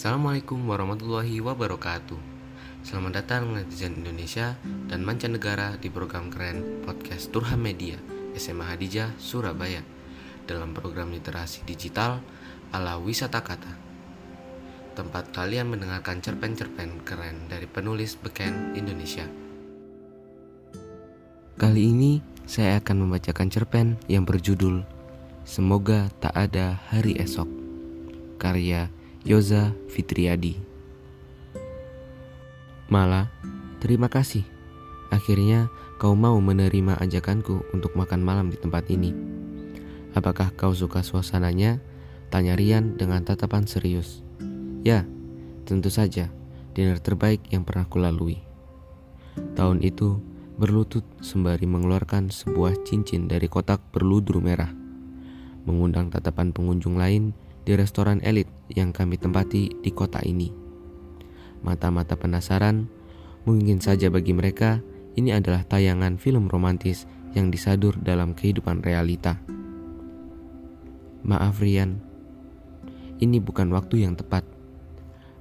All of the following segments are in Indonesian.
Assalamualaikum warahmatullahi wabarakatuh. Selamat datang netizen Indonesia dan mancanegara di program keren podcast Turham Media SMA Hadijah, Surabaya. Dalam program literasi digital ala wisata kata. Tempat kalian mendengarkan cerpen-cerpen keren dari penulis beken Indonesia. Kali ini saya akan membacakan cerpen yang berjudul Semoga tak ada hari esok Karya Yoza Fitriadi. Mala, terima kasih. Akhirnya kau mau menerima ajakanku untuk makan malam di tempat ini. Apakah kau suka suasananya? Tanya Rian dengan tatapan serius. Ya, tentu saja. Dinner terbaik yang pernah kulalui. Tahun itu berlutut sembari mengeluarkan sebuah cincin dari kotak berludur merah. Mengundang tatapan pengunjung lain di restoran elit yang kami tempati di kota ini. Mata-mata penasaran, mungkin saja bagi mereka ini adalah tayangan film romantis yang disadur dalam kehidupan realita. Maaf Rian, ini bukan waktu yang tepat.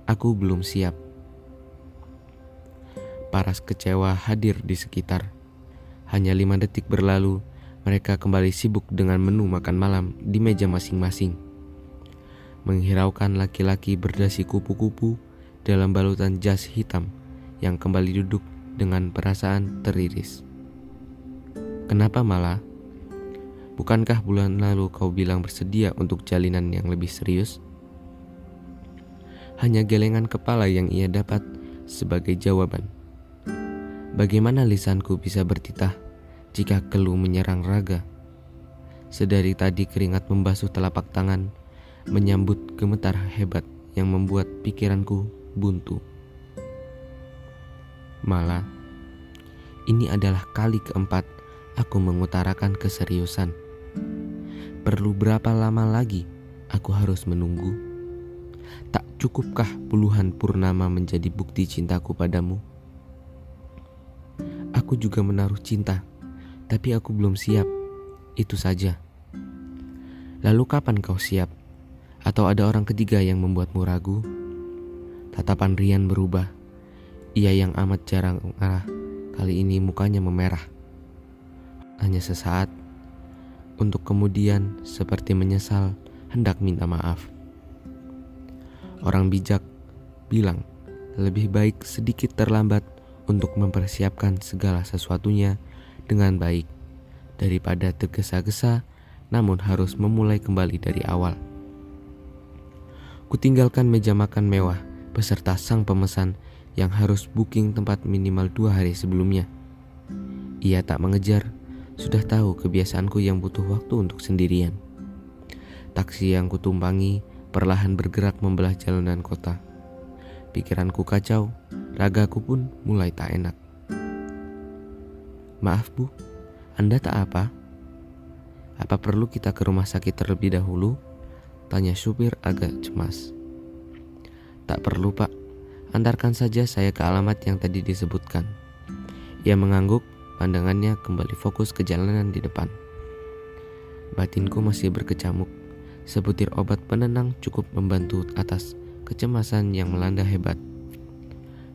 Aku belum siap. Paras kecewa hadir di sekitar. Hanya lima detik berlalu, mereka kembali sibuk dengan menu makan malam di meja masing-masing menghiraukan laki-laki berdasi kupu-kupu dalam balutan jas hitam yang kembali duduk dengan perasaan teriris. Kenapa malah? Bukankah bulan lalu kau bilang bersedia untuk jalinan yang lebih serius? Hanya gelengan kepala yang ia dapat sebagai jawaban. Bagaimana lisanku bisa bertitah jika keluh menyerang raga? Sedari tadi keringat membasuh telapak tangan menyambut gemetar hebat yang membuat pikiranku buntu. Malah, ini adalah kali keempat aku mengutarakan keseriusan. Perlu berapa lama lagi aku harus menunggu? Tak cukupkah puluhan purnama menjadi bukti cintaku padamu? Aku juga menaruh cinta, tapi aku belum siap. Itu saja. Lalu kapan kau siap? Atau ada orang ketiga yang membuatmu ragu? Tatapan Rian berubah. Ia yang amat jarang mengarah, kali ini mukanya memerah. Hanya sesaat, untuk kemudian seperti menyesal hendak minta maaf. Orang bijak bilang, lebih baik sedikit terlambat untuk mempersiapkan segala sesuatunya dengan baik daripada tergesa-gesa namun harus memulai kembali dari awal. Kutinggalkan meja makan mewah beserta sang pemesan yang harus booking tempat minimal dua hari sebelumnya. Ia tak mengejar, sudah tahu kebiasaanku yang butuh waktu untuk sendirian. Taksi yang kutumpangi perlahan bergerak membelah jalanan kota. Pikiranku kacau, ragaku pun mulai tak enak. Maaf bu, Anda tak apa? Apa perlu kita ke rumah sakit terlebih dahulu? Tanya supir agak cemas. Tak perlu pak, antarkan saja saya ke alamat yang tadi disebutkan. Ia mengangguk, pandangannya kembali fokus ke jalanan di depan. Batinku masih berkecamuk, sebutir obat penenang cukup membantu atas kecemasan yang melanda hebat.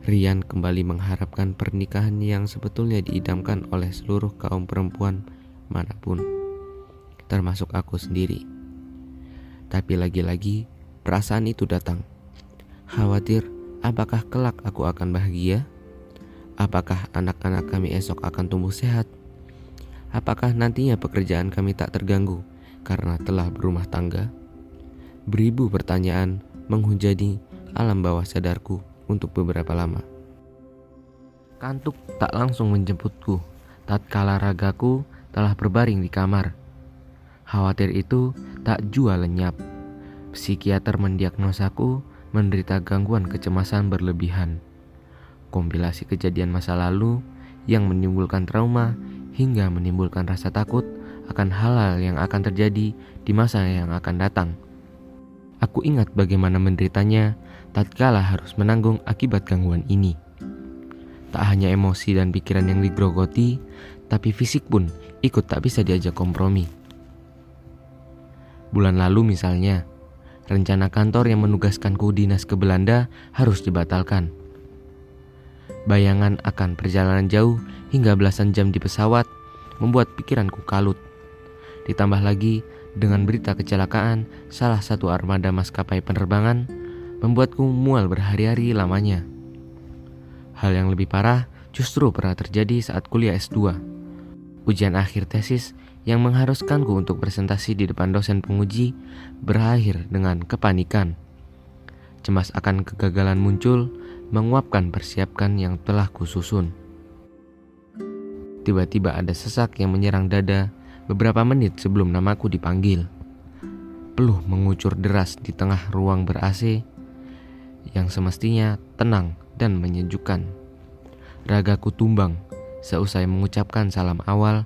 Rian kembali mengharapkan pernikahan yang sebetulnya diidamkan oleh seluruh kaum perempuan mana pun, termasuk aku sendiri. Tapi lagi-lagi perasaan itu datang. Khawatir apakah kelak aku akan bahagia? Apakah anak-anak kami esok akan tumbuh sehat? Apakah nantinya pekerjaan kami tak terganggu karena telah berumah tangga? Beribu pertanyaan menghujani alam bawah sadarku untuk beberapa lama. Kantuk tak langsung menjemputku tatkala ragaku telah berbaring di kamar Khawatir itu tak jua lenyap. Psikiater mendiagnosaku menderita gangguan kecemasan berlebihan. Kompilasi kejadian masa lalu yang menimbulkan trauma hingga menimbulkan rasa takut akan hal-hal yang akan terjadi di masa yang akan datang. Aku ingat bagaimana menderitanya tatkala harus menanggung akibat gangguan ini. Tak hanya emosi dan pikiran yang digrogoti, tapi fisik pun ikut tak bisa diajak kompromi. Bulan lalu misalnya, rencana kantor yang menugaskanku dinas ke Belanda harus dibatalkan. Bayangan akan perjalanan jauh hingga belasan jam di pesawat membuat pikiranku kalut. Ditambah lagi dengan berita kecelakaan salah satu armada maskapai penerbangan membuatku mual berhari-hari lamanya. Hal yang lebih parah justru pernah terjadi saat kuliah S2. Ujian akhir tesis yang mengharuskanku untuk presentasi di depan dosen penguji berakhir dengan kepanikan. Cemas akan kegagalan muncul, menguapkan persiapkan yang telah kususun. Tiba-tiba ada sesak yang menyerang dada beberapa menit sebelum namaku dipanggil. Peluh mengucur deras di tengah ruang ber-AC yang semestinya tenang dan menyejukkan. Ragaku tumbang seusai mengucapkan salam awal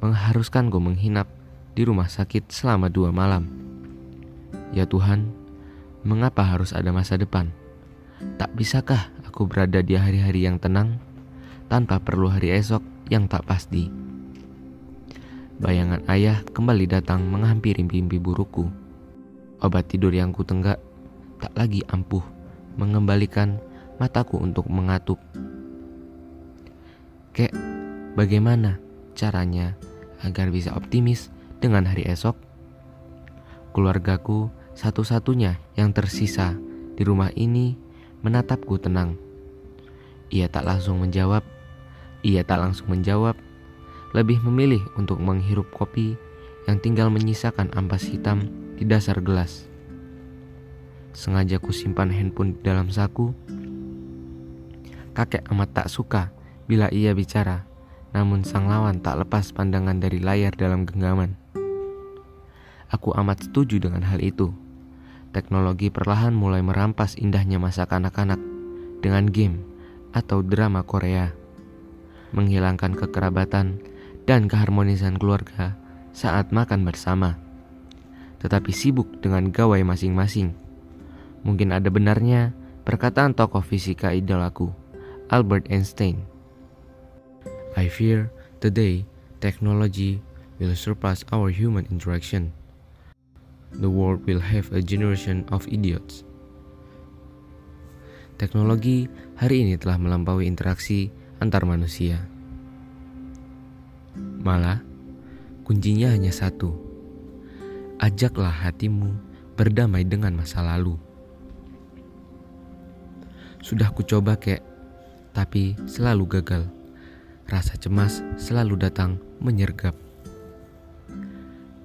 mengharuskanku menghinap di rumah sakit selama dua malam. Ya Tuhan, mengapa harus ada masa depan? Tak bisakah aku berada di hari-hari yang tenang tanpa perlu hari esok yang tak pasti? Bayangan ayah kembali datang menghampiri mimpi burukku. Obat tidur yang kutenggak tak lagi ampuh mengembalikan mataku untuk mengatup. Kek, bagaimana caranya agar bisa optimis dengan hari esok? Keluargaku satu-satunya yang tersisa di rumah ini menatapku tenang. Ia tak langsung menjawab. Ia tak langsung menjawab. Lebih memilih untuk menghirup kopi yang tinggal menyisakan ampas hitam di dasar gelas. Sengaja ku simpan handphone di dalam saku. Kakek amat tak suka bila ia bicara namun sang lawan tak lepas pandangan dari layar dalam genggaman. Aku amat setuju dengan hal itu. Teknologi perlahan mulai merampas indahnya masa kanak-kanak dengan game atau drama Korea, menghilangkan kekerabatan dan keharmonisan keluarga saat makan bersama, tetapi sibuk dengan gawai masing-masing. Mungkin ada benarnya perkataan tokoh fisika idolaku, Albert Einstein I fear today technology will surpass our human interaction. The world will have a generation of idiots. Teknologi hari ini telah melampaui interaksi antar manusia. Malah, kuncinya hanya satu. Ajaklah hatimu berdamai dengan masa lalu. Sudah kucoba kek, tapi selalu gagal rasa cemas selalu datang menyergap.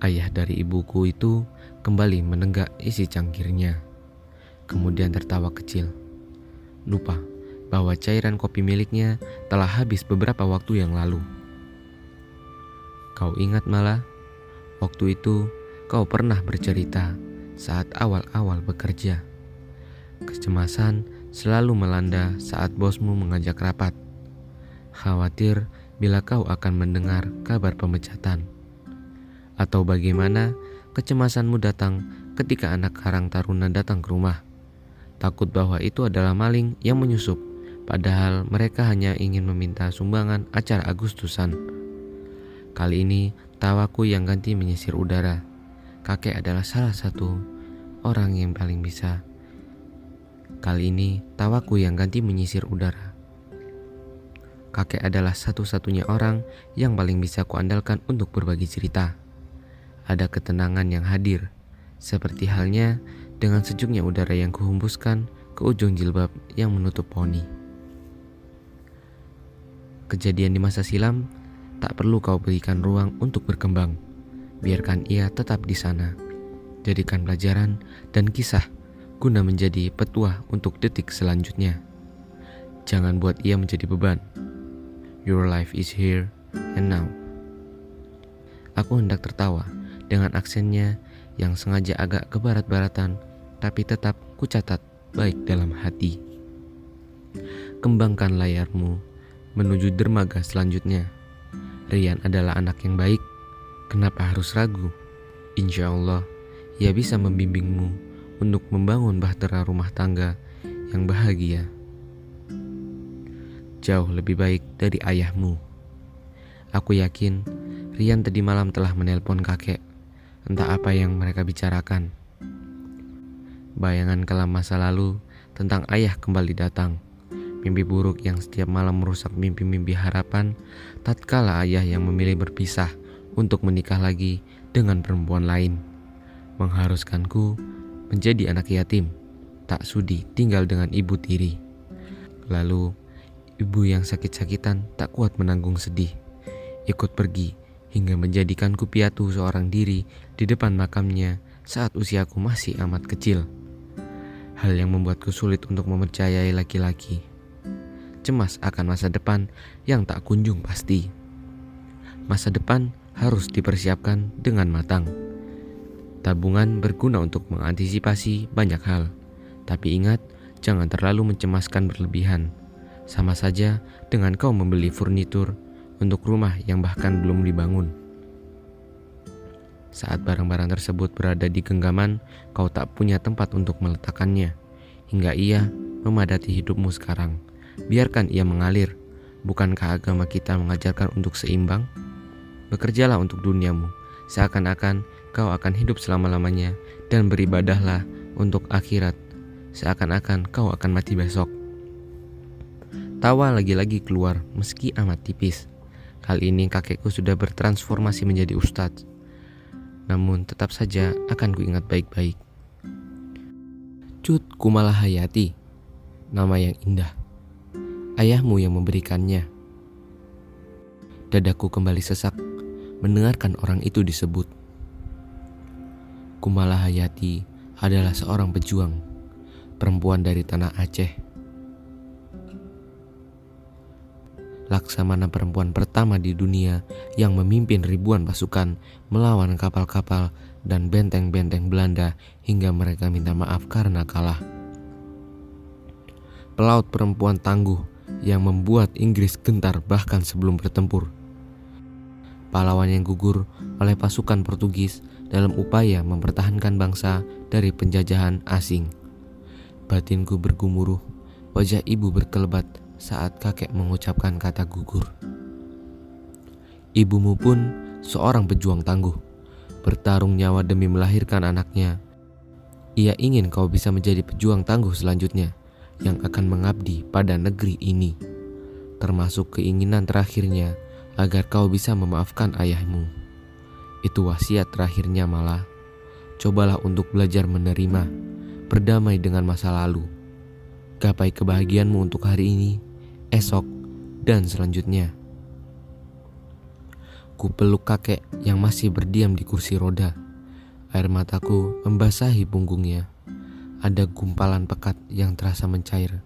Ayah dari ibuku itu kembali menenggak isi cangkirnya, kemudian tertawa kecil. Lupa bahwa cairan kopi miliknya telah habis beberapa waktu yang lalu. Kau ingat malah, waktu itu kau pernah bercerita saat awal-awal bekerja. Kecemasan selalu melanda saat bosmu mengajak rapat khawatir bila kau akan mendengar kabar pemecatan. Atau bagaimana kecemasanmu datang ketika anak karang taruna datang ke rumah. Takut bahwa itu adalah maling yang menyusup, padahal mereka hanya ingin meminta sumbangan acara Agustusan. Kali ini tawaku yang ganti menyisir udara. Kakek adalah salah satu orang yang paling bisa. Kali ini tawaku yang ganti menyisir udara kakek adalah satu-satunya orang yang paling bisa kuandalkan untuk berbagi cerita. Ada ketenangan yang hadir, seperti halnya dengan sejuknya udara yang kuhembuskan ke ujung jilbab yang menutup poni. Kejadian di masa silam tak perlu kau berikan ruang untuk berkembang. Biarkan ia tetap di sana. Jadikan pelajaran dan kisah guna menjadi petuah untuk detik selanjutnya. Jangan buat ia menjadi beban Your life is here and now. Aku hendak tertawa dengan aksennya yang sengaja agak ke barat-baratan, tapi tetap kucatat baik dalam hati. Kembangkan layarmu menuju dermaga selanjutnya. Rian adalah anak yang baik. Kenapa harus ragu? Insya Allah, ia bisa membimbingmu untuk membangun bahtera rumah tangga yang bahagia jauh lebih baik dari ayahmu. Aku yakin Rian tadi malam telah menelpon kakek. Entah apa yang mereka bicarakan. Bayangan kelam masa lalu tentang ayah kembali datang. Mimpi buruk yang setiap malam merusak mimpi-mimpi harapan tatkala ayah yang memilih berpisah untuk menikah lagi dengan perempuan lain. Mengharuskanku menjadi anak yatim, tak sudi tinggal dengan ibu tiri. Lalu, ibu yang sakit-sakitan tak kuat menanggung sedih, ikut pergi hingga menjadikanku piatu seorang diri di depan makamnya saat usiaku masih amat kecil hal yang membuatku sulit untuk mempercayai laki-laki. Cemas akan masa depan yang tak kunjung pasti. Masa depan harus dipersiapkan dengan matang. Tabungan berguna untuk mengantisipasi banyak hal, tapi ingat, jangan terlalu mencemaskan berlebihan. Sama saja dengan kau membeli furnitur untuk rumah yang bahkan belum dibangun. Saat barang-barang tersebut berada di genggaman, kau tak punya tempat untuk meletakkannya, hingga ia memadati hidupmu sekarang. Biarkan ia mengalir. Bukankah agama kita mengajarkan untuk seimbang? Bekerjalah untuk duniamu, seakan-akan kau akan hidup selama-lamanya, dan beribadahlah untuk akhirat, seakan-akan kau akan mati besok. Tawa lagi-lagi keluar, meski amat tipis. Kali ini kakekku sudah bertransformasi menjadi ustadz namun tetap saja akan kuingat baik-baik. Cut Kumala Hayati, nama yang indah. Ayahmu yang memberikannya. Dadaku kembali sesak mendengarkan orang itu disebut. Kumala Hayati adalah seorang pejuang, perempuan dari tanah Aceh Laksamana perempuan pertama di dunia yang memimpin ribuan pasukan melawan kapal-kapal dan benteng-benteng Belanda hingga mereka minta maaf karena kalah. Pelaut perempuan tangguh yang membuat Inggris gentar bahkan sebelum bertempur. Pahlawan yang gugur oleh pasukan Portugis dalam upaya mempertahankan bangsa dari penjajahan asing. Batinku bergumuruh, wajah ibu berkelebat saat kakek mengucapkan kata gugur. Ibumu pun seorang pejuang tangguh, bertarung nyawa demi melahirkan anaknya. Ia ingin kau bisa menjadi pejuang tangguh selanjutnya yang akan mengabdi pada negeri ini, termasuk keinginan terakhirnya agar kau bisa memaafkan ayahmu. Itu wasiat terakhirnya malah. Cobalah untuk belajar menerima, berdamai dengan masa lalu. Gapai kebahagiaanmu untuk hari ini esok, dan selanjutnya. Ku peluk kakek yang masih berdiam di kursi roda. Air mataku membasahi punggungnya. Ada gumpalan pekat yang terasa mencair.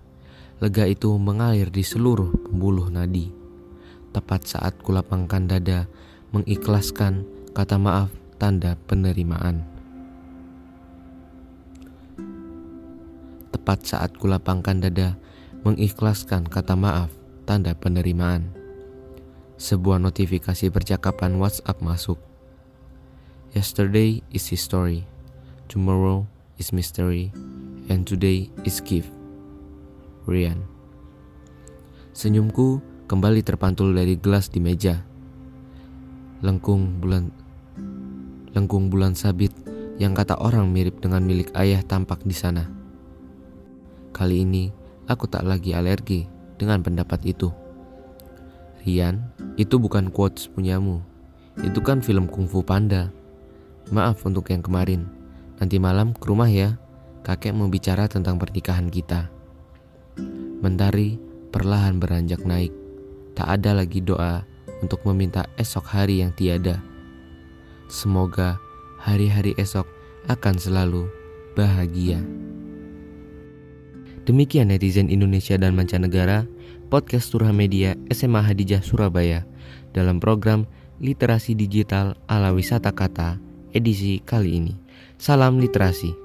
Lega itu mengalir di seluruh pembuluh nadi. Tepat saat kulapangkan dada, mengikhlaskan kata maaf tanda penerimaan. Tepat saat kulapangkan dada, mengikhlaskan kata maaf tanda penerimaan. Sebuah notifikasi percakapan WhatsApp masuk. Yesterday is history, tomorrow is mystery, and today is gift. Rian. Senyumku kembali terpantul dari gelas di meja. Lengkung bulan lengkung bulan sabit yang kata orang mirip dengan milik ayah tampak di sana. Kali ini Aku tak lagi alergi dengan pendapat itu. Rian, itu bukan quotes punyamu. Itu kan film kungfu panda. Maaf untuk yang kemarin. Nanti malam ke rumah ya. Kakek mau bicara tentang pernikahan kita. Mentari perlahan beranjak naik. Tak ada lagi doa untuk meminta esok hari yang tiada. Semoga hari-hari esok akan selalu bahagia. Demikian netizen Indonesia dan mancanegara, podcast Turha Media SMA Hadijah Surabaya dalam program Literasi Digital ala Wisata Kata edisi kali ini. Salam literasi.